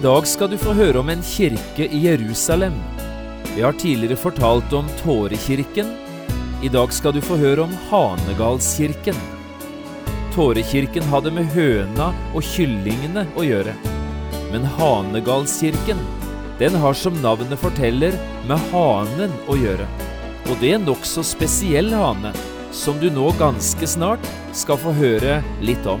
Dag skal du få høre om en kirke i Jerusalem. Vi har tidligere fortalt om Tårekirken. I dag skal du få høre om Hanegalskirken. Tårekirken hadde med høna og kyllingene å gjøre. Men Hanegalskirken, den har som navnet forteller, med hanen å gjøre. Og det er en nokså spesiell hane, som du nå ganske snart skal få høre litt om.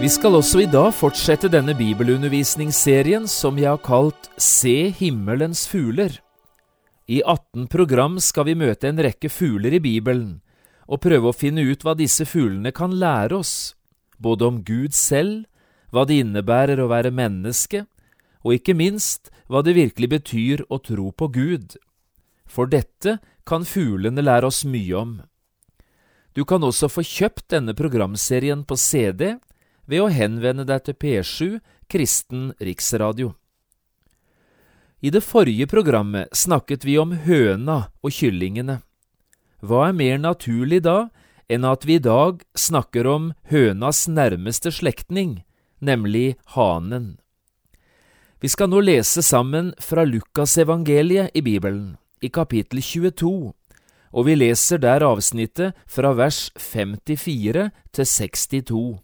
Vi skal også i dag fortsette denne bibelundervisningsserien som jeg har kalt Se himmelens fugler. I 18 program skal vi møte en rekke fugler i Bibelen og prøve å finne ut hva disse fuglene kan lære oss, både om Gud selv, hva det innebærer å være menneske, og ikke minst hva det virkelig betyr å tro på Gud. For dette kan fuglene lære oss mye om. Du kan også få kjøpt denne programserien på CD ved å henvende deg til P7 Kristen Riksradio. I det forrige programmet snakket vi om høna og kyllingene. Hva er mer naturlig da enn at vi i dag snakker om hønas nærmeste slektning, nemlig hanen? Vi skal nå lese sammen fra Lukasevangeliet i Bibelen, i kapittel 22, og vi leser der avsnittet fra vers 54 til 62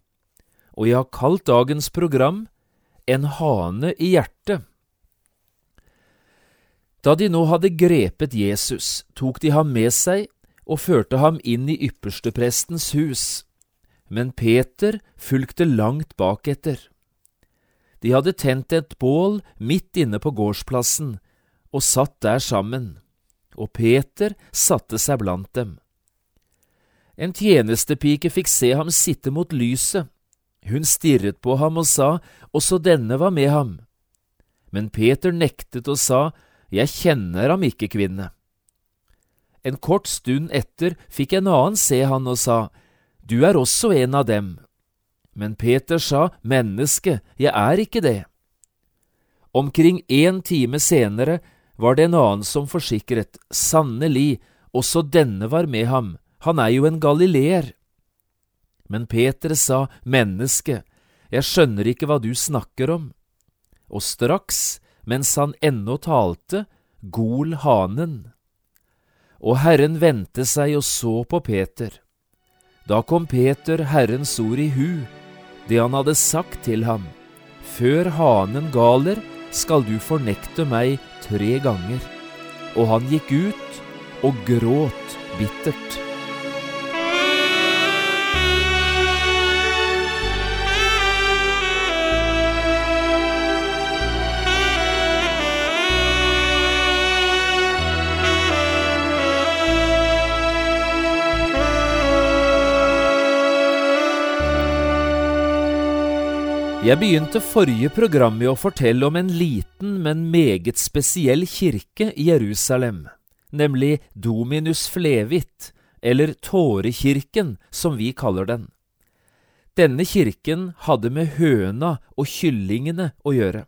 og jeg har kalt dagens program En hane i hjertet. Da de nå hadde grepet Jesus, tok de ham med seg og førte ham inn i yppersteprestens hus, men Peter fulgte langt baketter. De hadde tent et bål midt inne på gårdsplassen og satt der sammen, og Peter satte seg blant dem. En tjenestepike fikk se ham sitte mot lyset hun stirret på ham og sa, også denne var med ham. Men Peter nektet og sa, Jeg kjenner ham ikke, kvinne. En kort stund etter fikk en annen se han og sa, Du er også en av dem. Men Peter sa, Menneske, jeg er ikke det. Omkring en time senere var det en annen som forsikret, sannelig, også denne var med ham, han er jo en galileer. Men Peter sa, Menneske, jeg skjønner ikke hva du snakker om. Og straks, mens han ennå talte, gol hanen. Og Herren vendte seg og så på Peter. Da kom Peter Herrens ord i hu, det han hadde sagt til ham. Før hanen galer, skal du fornekte meg tre ganger. Og han gikk ut og gråt bittert. Jeg begynte forrige program med å fortelle om en liten, men meget spesiell kirke i Jerusalem, nemlig Dominus Flevit, eller Tårekirken, som vi kaller den. Denne kirken hadde med høna og kyllingene å gjøre.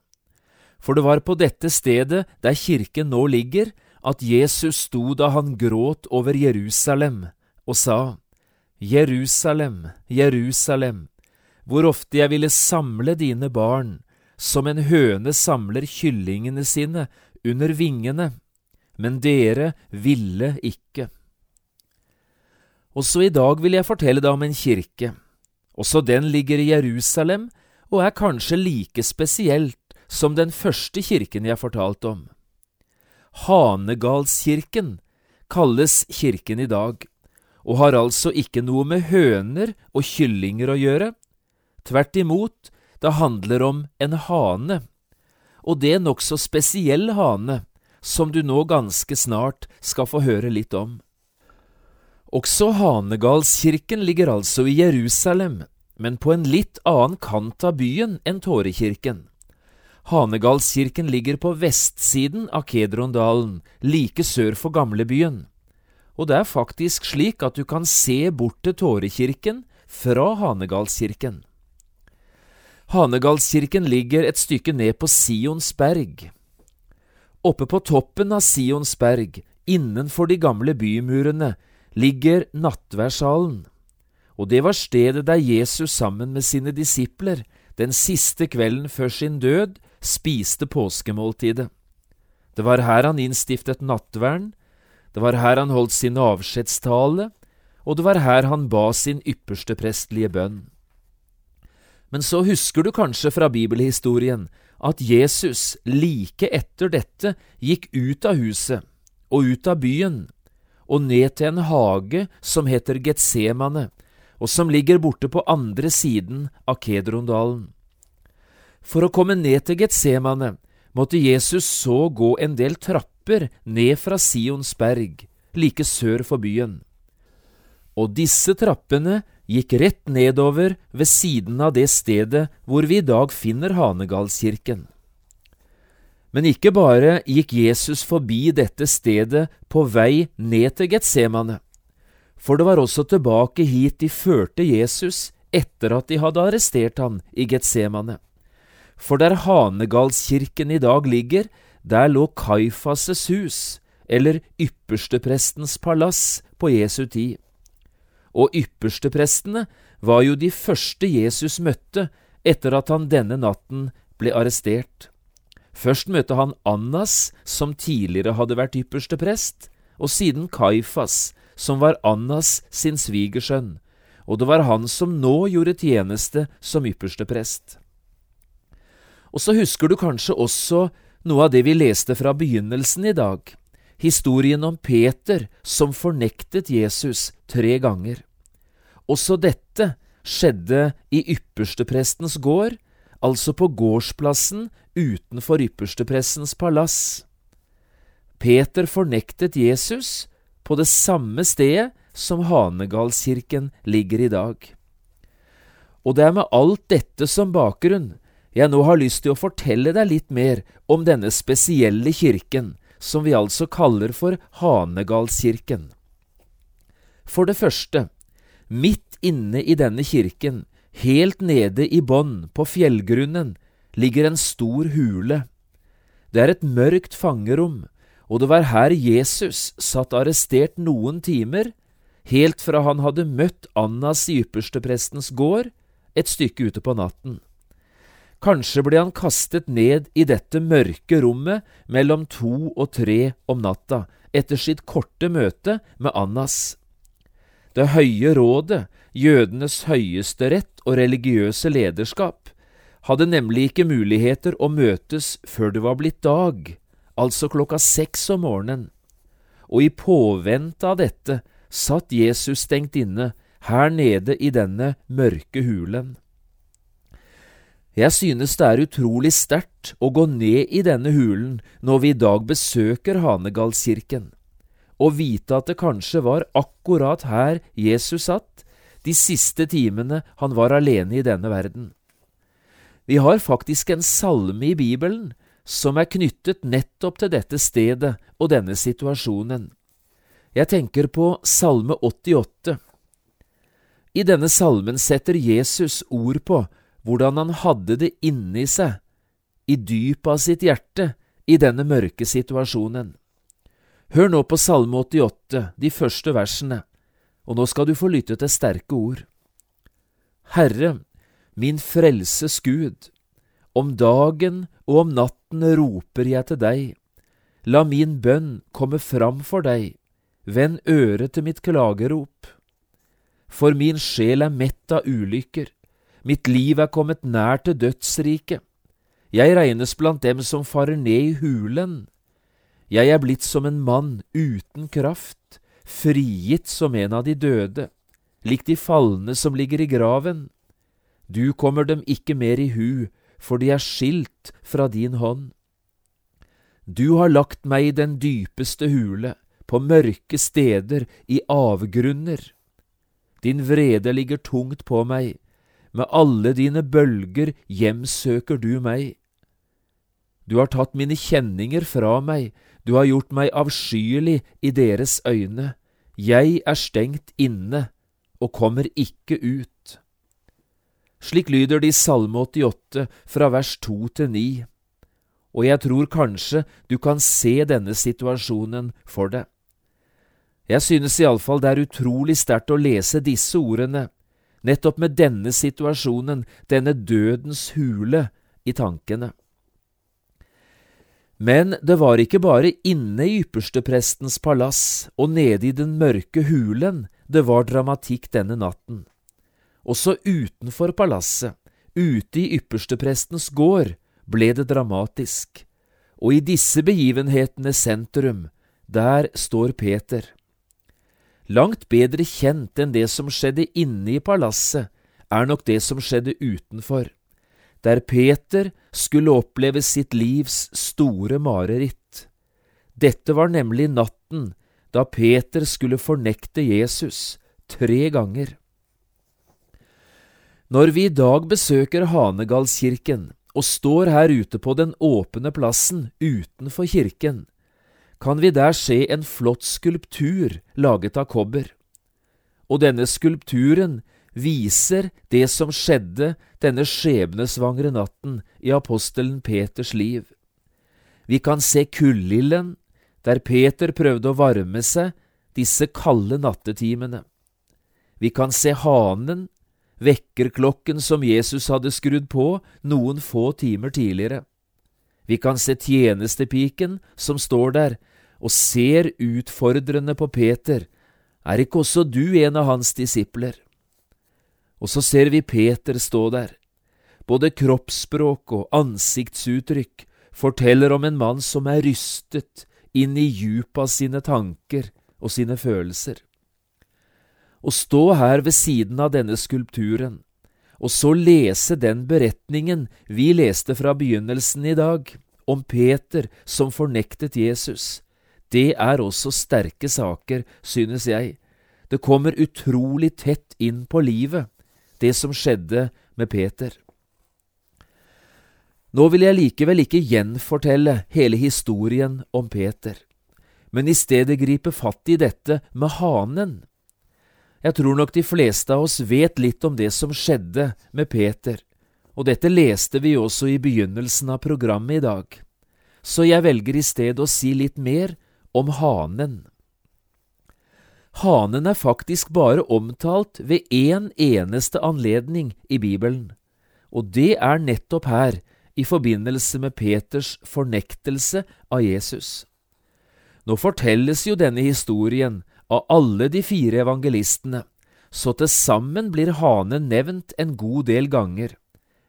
For det var på dette stedet, der kirken nå ligger, at Jesus sto da han gråt over Jerusalem og sa, Jerusalem, Jerusalem, hvor ofte jeg ville samle dine barn, som en høne samler kyllingene sine under vingene, men dere ville ikke. Også i dag vil jeg fortelle deg om en kirke. Også den ligger i Jerusalem og er kanskje like spesielt som den første kirken jeg fortalte om. Hanegalskirken kalles kirken i dag, og har altså ikke noe med høner og kyllinger å gjøre. Tvert imot, det handler om en hane, og det er nokså spesiell hane, som du nå ganske snart skal få høre litt om. Også Hanegalskirken ligger altså i Jerusalem, men på en litt annen kant av byen enn Tårekirken. Hanegalskirken ligger på vestsiden av Kedrondalen, like sør for gamlebyen. Og det er faktisk slik at du kan se bort til Tårekirken fra Hanegalskirken. Hanegalskirken ligger et stykke ned på Sionsberg. Oppe på toppen av Sionsberg, innenfor de gamle bymurene, ligger nattverdssalen, og det var stedet der Jesus sammen med sine disipler den siste kvelden før sin død spiste påskemåltidet. Det var her han innstiftet nattverden, det var her han holdt sin avskjedstale, og det var her han ba sin ypperste prestlige bønn. Men så husker du kanskje fra bibelhistorien at Jesus like etter dette gikk ut av huset og ut av byen og ned til en hage som heter Getsemane, og som ligger borte på andre siden av Kedrondalen. For å komme ned til Getsemane måtte Jesus så gå en del trapper ned fra Sions berg, like sør for byen. Og disse trappene gikk rett nedover ved siden av det stedet hvor vi i dag finner Hanegalskirken. Men ikke bare gikk Jesus forbi dette stedet på vei ned til Getsemane, for det var også tilbake hit de førte Jesus etter at de hadde arrestert han i Getsemane. For der Hanegalskirken i dag ligger, der lå Kaifases hus, eller yppersteprestens palass, på Jesu tid. Og yppersteprestene var jo de første Jesus møtte etter at han denne natten ble arrestert. Først møtte han Annas, som tidligere hadde vært ypperste prest, og siden Kaifas, som var Annas sin svigersønn, og det var han som nå gjorde tjeneste som ypperste prest. Og så husker du kanskje også noe av det vi leste fra begynnelsen i dag, historien om Peter som fornektet Jesus tre ganger. Også dette skjedde i yppersteprestens gård, altså på gårdsplassen utenfor yppersteprestens palass. Peter fornektet Jesus på det samme stedet som Hanegalskirken ligger i dag. Og det er med alt dette som bakgrunn jeg nå har lyst til å fortelle deg litt mer om denne spesielle kirken, som vi altså kaller for Hanegalskirken. For det første, midt inne i denne kirken, helt nede i bånn, på fjellgrunnen, ligger en stor hule. Det er et mørkt fangerom, og det var her Jesus satt arrestert noen timer, helt fra han hadde møtt Annas i yppersteprestens gård et stykke ute på natten. Kanskje ble han kastet ned i dette mørke rommet mellom to og tre om natta etter sitt korte møte med Annas. Det høye rådet, jødenes høyeste rett og religiøse lederskap, hadde nemlig ikke muligheter å møtes før det var blitt dag, altså klokka seks om morgenen. Og i påvente av dette satt Jesus stengt inne her nede i denne mørke hulen. Jeg synes det er utrolig sterkt å gå ned i denne hulen når vi i dag besøker Hanegalskirken, og vite at det kanskje var akkurat her Jesus satt de siste timene han var alene i denne verden. Vi har faktisk en salme i Bibelen som er knyttet nettopp til dette stedet og denne situasjonen. Jeg tenker på Salme 88. I denne salmen setter Jesus ord på hvordan han hadde det inni seg, i dypet av sitt hjerte, i denne mørke situasjonen. Hør nå på Salme 88, de første versene, og nå skal du få lytte til sterke ord. Herre, min frelses Gud, om dagen og om natten roper jeg til deg. La min bønn komme fram for deg, vend øret til mitt klagerop. For min sjel er mett av ulykker, Mitt liv er kommet nær til dødsriket. Jeg regnes blant dem som farer ned i hulen. Jeg er blitt som en mann uten kraft, frigitt som en av de døde, lik de falne som ligger i graven. Du kommer dem ikke mer i hu, for de er skilt fra din hånd. Du har lagt meg i den dypeste hule, på mørke steder, i avgrunner. Din vrede ligger tungt på meg, med alle dine bølger hjemsøker du meg. Du har tatt mine kjenninger fra meg, du har gjort meg avskyelig i deres øyne. Jeg er stengt inne og kommer ikke ut. Slik lyder det i Salme 88 fra vers 2 til 9, og jeg tror kanskje du kan se denne situasjonen for deg. Jeg synes iallfall det er utrolig sterkt å lese disse ordene, nettopp med denne situasjonen, denne dødens hule, i tankene. Men det var ikke bare inne i yppersteprestens palass og nede i den mørke hulen det var dramatikk denne natten. Også utenfor palasset, ute i yppersteprestens gård, ble det dramatisk. Og i disse begivenhetenes sentrum, der står Peter. Langt bedre kjent enn det som skjedde inne i palasset, er nok det som skjedde utenfor der Peter skulle oppleve sitt livs store mareritt. Dette var nemlig natten da Peter skulle fornekte Jesus tre ganger. Når vi i dag besøker Hanegalskirken og står her ute på den åpne plassen utenfor kirken, kan vi der se en flott skulptur laget av kobber. Og denne skulpturen viser det som skjedde denne skjebnesvangre natten i apostelen Peters liv. Vi kan se kullilden, der Peter prøvde å varme seg disse kalde nattetimene. Vi kan se hanen, vekkerklokken som Jesus hadde skrudd på noen få timer tidligere. Vi kan se tjenestepiken som står der og ser utfordrende på Peter. Er ikke også du en av hans disipler? Og så ser vi Peter stå der. Både kroppsspråk og ansiktsuttrykk forteller om en mann som er rystet inn i djupet av sine tanker og sine følelser. Å stå her ved siden av denne skulpturen, og så lese den beretningen vi leste fra begynnelsen i dag, om Peter som fornektet Jesus, det er også sterke saker, synes jeg. Det kommer utrolig tett inn på livet det som skjedde med Peter. Nå vil jeg likevel ikke gjenfortelle hele historien om Peter, men i stedet gripe fatt i dette med hanen. Jeg tror nok de fleste av oss vet litt om det som skjedde med Peter, og dette leste vi også i begynnelsen av programmet i dag, så jeg velger i stedet å si litt mer om hanen. Hanen er faktisk bare omtalt ved én eneste anledning i Bibelen, og det er nettopp her, i forbindelse med Peters fornektelse av Jesus. Nå fortelles jo denne historien av alle de fire evangelistene, så til sammen blir hanen nevnt en god del ganger,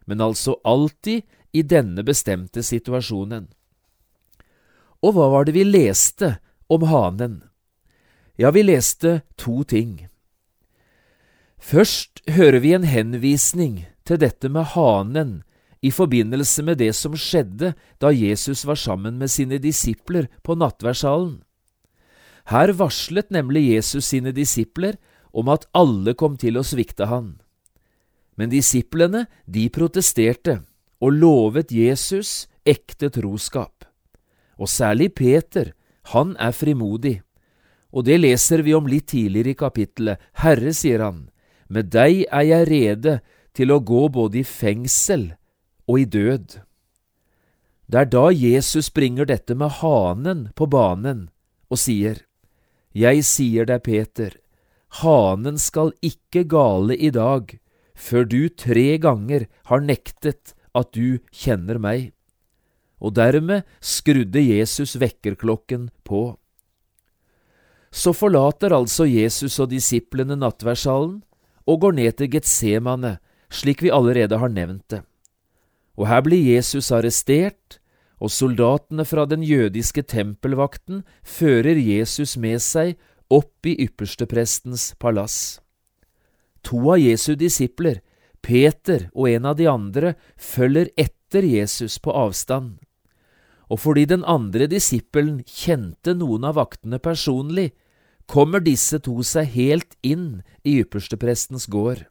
men altså alltid i denne bestemte situasjonen. Og hva var det vi leste om hanen? Ja, vi leste to ting. Først hører vi en henvisning til dette med hanen i forbindelse med det som skjedde da Jesus var sammen med sine disipler på nattverdssalen. Her varslet nemlig Jesus sine disipler om at alle kom til å svikte han. Men disiplene, de protesterte og lovet Jesus ekte troskap. Og særlig Peter, han er frimodig og det leser vi om litt tidligere i kapittelet. Herre, sier han, med deg er jeg rede til å gå både i fengsel og i død. Det er da Jesus bringer dette med hanen på banen og sier, Jeg sier deg, Peter, hanen skal ikke gale i dag før du tre ganger har nektet at du kjenner meg. Og dermed skrudde Jesus vekkerklokken på. Så forlater altså Jesus og disiplene nattverdssalen og går ned til Getsemane, slik vi allerede har nevnt det. Og her blir Jesus arrestert, og soldatene fra den jødiske tempelvakten fører Jesus med seg opp i yppersteprestens palass. To av Jesu disipler, Peter og en av de andre, følger etter Jesus på avstand. Og fordi den andre disippelen kjente noen av vaktene personlig, kommer disse to seg helt inn i yppersteprestens gård.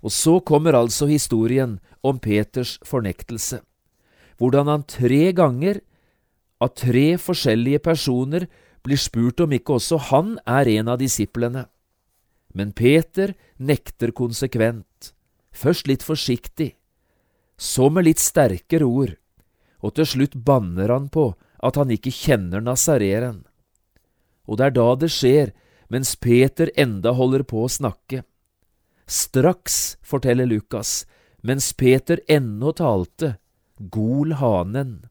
Og så kommer altså historien om Peters fornektelse, hvordan han tre ganger, av tre forskjellige personer, blir spurt om ikke også han er en av disiplene. Men Peter nekter konsekvent, først litt forsiktig, så med litt sterkere ord, og til slutt banner han på at han ikke kjenner Nazareren. Og det er da det skjer, mens Peter enda holder på å snakke. Straks, forteller Lukas, mens Peter ennå talte, gol hanen.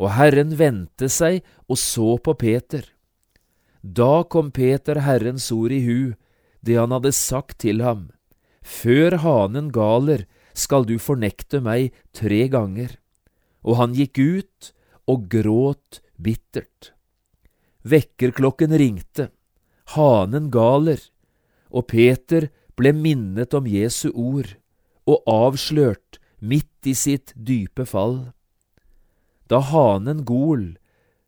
Og Herren vendte seg og så på Peter. Da kom Peter Herrens ord i hu, det han hadde sagt til ham. Før hanen galer, skal du fornekte meg tre ganger. Og han gikk ut og gråt bittert. Vekkerklokken ringte, hanen galer, og Peter ble minnet om Jesu ord og avslørt midt i sitt dype fall. Da hanen gol,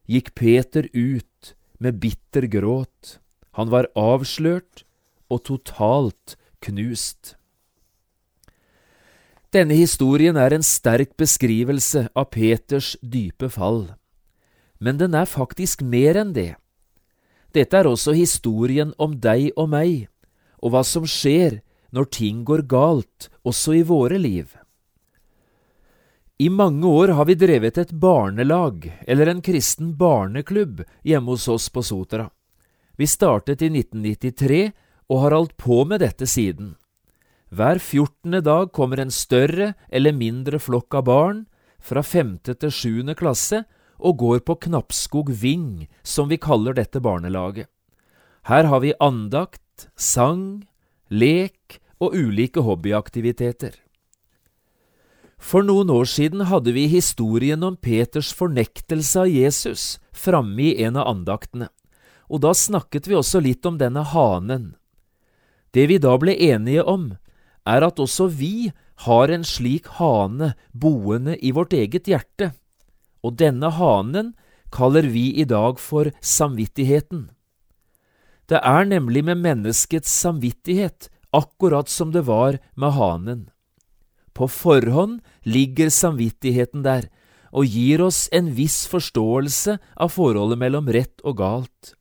gikk Peter ut med bitter gråt. Han var avslørt og totalt knust. Denne historien er en sterk beskrivelse av Peters dype fall. Men den er faktisk mer enn det. Dette er også historien om deg og meg, og hva som skjer når ting går galt, også i våre liv. I mange år har vi drevet et barnelag, eller en kristen barneklubb, hjemme hos oss på Sotra. Vi startet i 1993 og har holdt på med dette siden. Hver fjortende dag kommer en større eller mindre flokk av barn fra femte til sjuende klasse og går på Knappskog Ving, som vi kaller dette barnelaget. Her har vi andakt, sang, lek og ulike hobbyaktiviteter. For noen år siden hadde vi historien om Peters fornektelse av Jesus framme i en av andaktene, og da snakket vi også litt om denne hanen. Det vi da ble enige om, er at også vi har en slik hane boende i vårt eget hjerte, og denne hanen kaller vi i dag for samvittigheten. Det er nemlig med menneskets samvittighet akkurat som det var med hanen. På forhånd ligger samvittigheten der og gir oss en viss forståelse av forholdet mellom rett og galt.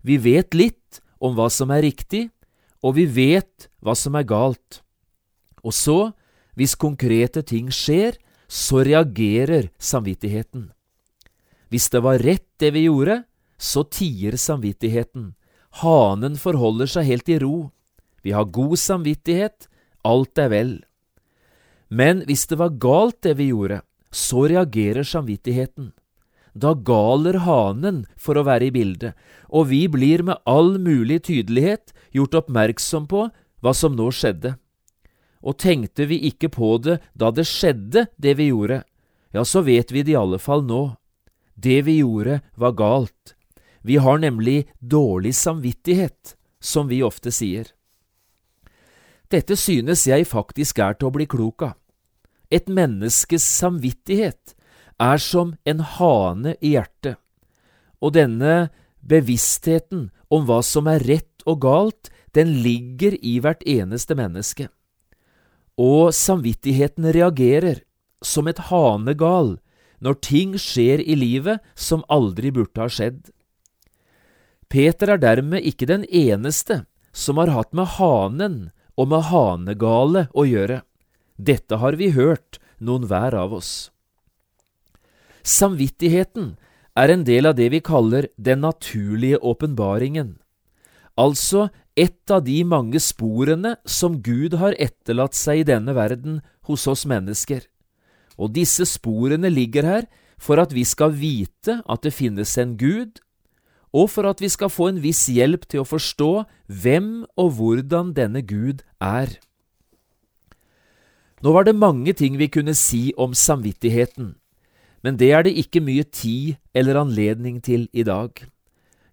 Vi vet litt om hva som er riktig, og vi vet hva som er galt. Og så, hvis konkrete ting skjer, så reagerer samvittigheten. Hvis det var rett det vi gjorde, så tier samvittigheten, Hanen forholder seg helt i ro. Vi har god samvittighet, alt er vel. Men hvis det var galt det vi gjorde, så reagerer samvittigheten. Da galer hanen for å være i bildet, og vi blir med all mulig tydelighet gjort oppmerksom på hva som nå skjedde. Og tenkte vi ikke på det da det skjedde, det vi gjorde, ja, så vet vi det i alle fall nå. Det vi gjorde, var galt. Vi har nemlig dårlig samvittighet, som vi ofte sier. Dette synes jeg faktisk er til å bli klok av. Et menneskes samvittighet er som en hane i hjertet, og denne bevisstheten om hva som er rett og galt, den ligger i hvert eneste menneske. Og samvittigheten reagerer, som et hanegal, når ting skjer i livet som aldri burde ha skjedd. Peter er dermed ikke den eneste som har hatt med hanen og med hanegale å gjøre. Dette har vi hørt, noen hver av oss. Samvittigheten er en del av det vi kaller den naturlige åpenbaringen, altså et av de mange sporene som Gud har etterlatt seg i denne verden hos oss mennesker. Og disse sporene ligger her for at vi skal vite at det finnes en Gud og for at vi skal få en viss hjelp til å forstå hvem og hvordan denne Gud er. Nå var det mange ting vi kunne si om samvittigheten, men det er det ikke mye tid eller anledning til i dag.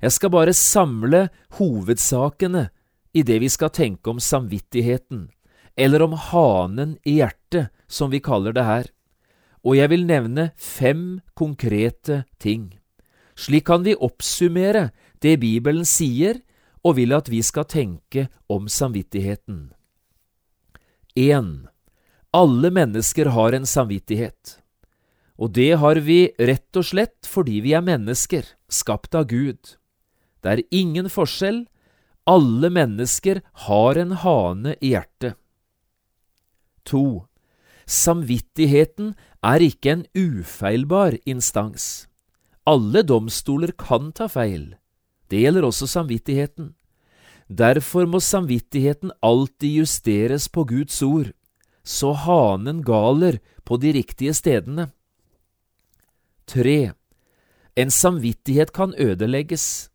Jeg skal bare samle hovedsakene i det vi skal tenke om samvittigheten, eller om hanen i hjertet, som vi kaller det her, og jeg vil nevne fem konkrete ting. Slik kan vi oppsummere det Bibelen sier, og vil at vi skal tenke om samvittigheten. 1. Alle mennesker har en samvittighet. Og det har vi rett og slett fordi vi er mennesker, skapt av Gud. Det er ingen forskjell, alle mennesker har en hane i hjertet. 2. Samvittigheten er ikke en ufeilbar instans. Alle domstoler kan ta feil. Det gjelder også samvittigheten. Derfor må samvittigheten alltid justeres på Guds ord, så hanen galer på de riktige stedene. 3. En samvittighet kan ødelegges.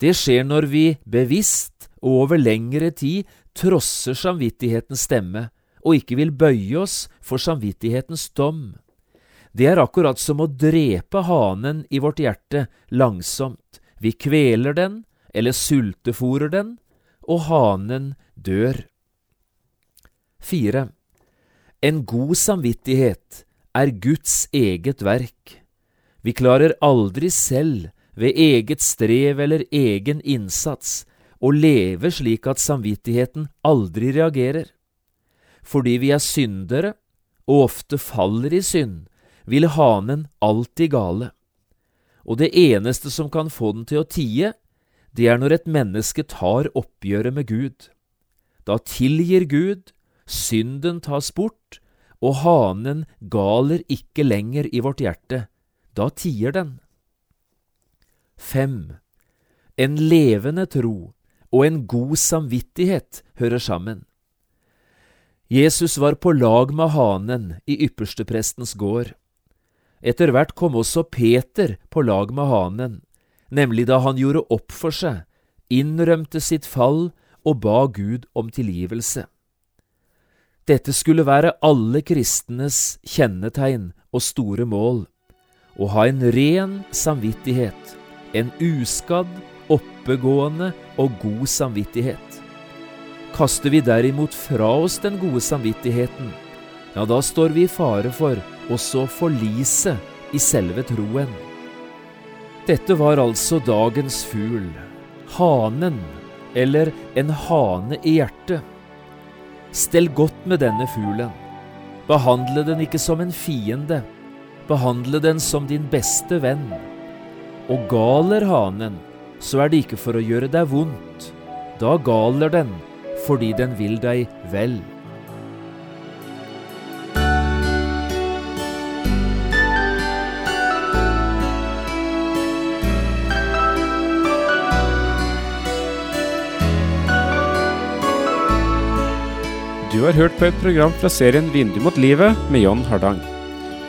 Det skjer når vi bevisst og over lengre tid trosser samvittighetens stemme og ikke vil bøye oss for samvittighetens dom. Det er akkurat som å drepe hanen i vårt hjerte langsomt. Vi kveler den eller sultefòrer den, og hanen dør. 4. En god samvittighet er Guds eget verk. Vi klarer aldri selv, ved eget strev eller egen innsats, og leve slik at samvittigheten aldri reagerer. Fordi vi er syndere og ofte faller i synd, vil hanen alltid gale. Og det eneste som kan få den til å tie, det er når et menneske tar oppgjøret med Gud. Da tilgir Gud, synden tas bort, og hanen galer ikke lenger i vårt hjerte. Da tier den. 5. En levende tro og en god samvittighet hører sammen. Jesus var på lag med hanen i yppersteprestens gård. Etter hvert kom også Peter på lag med hanen, nemlig da han gjorde opp for seg, innrømte sitt fall og ba Gud om tilgivelse. Dette skulle være alle kristenes kjennetegn og store mål, å ha en ren samvittighet, en uskadd, oppegående og god samvittighet. Kaster vi derimot fra oss den gode samvittigheten, ja, da står vi i fare for også å forlise i selve troen. Dette var altså dagens fugl, hanen, eller en hane i hjertet. Stell godt med denne fuglen. Behandle den ikke som en fiende, behandle den som din beste venn. Og galer hanen, så er det ikke for å gjøre deg vondt. Da galer den fordi den vil deg vel. Du har hørt på et program fra serien Vindu mot livet med John Hardang.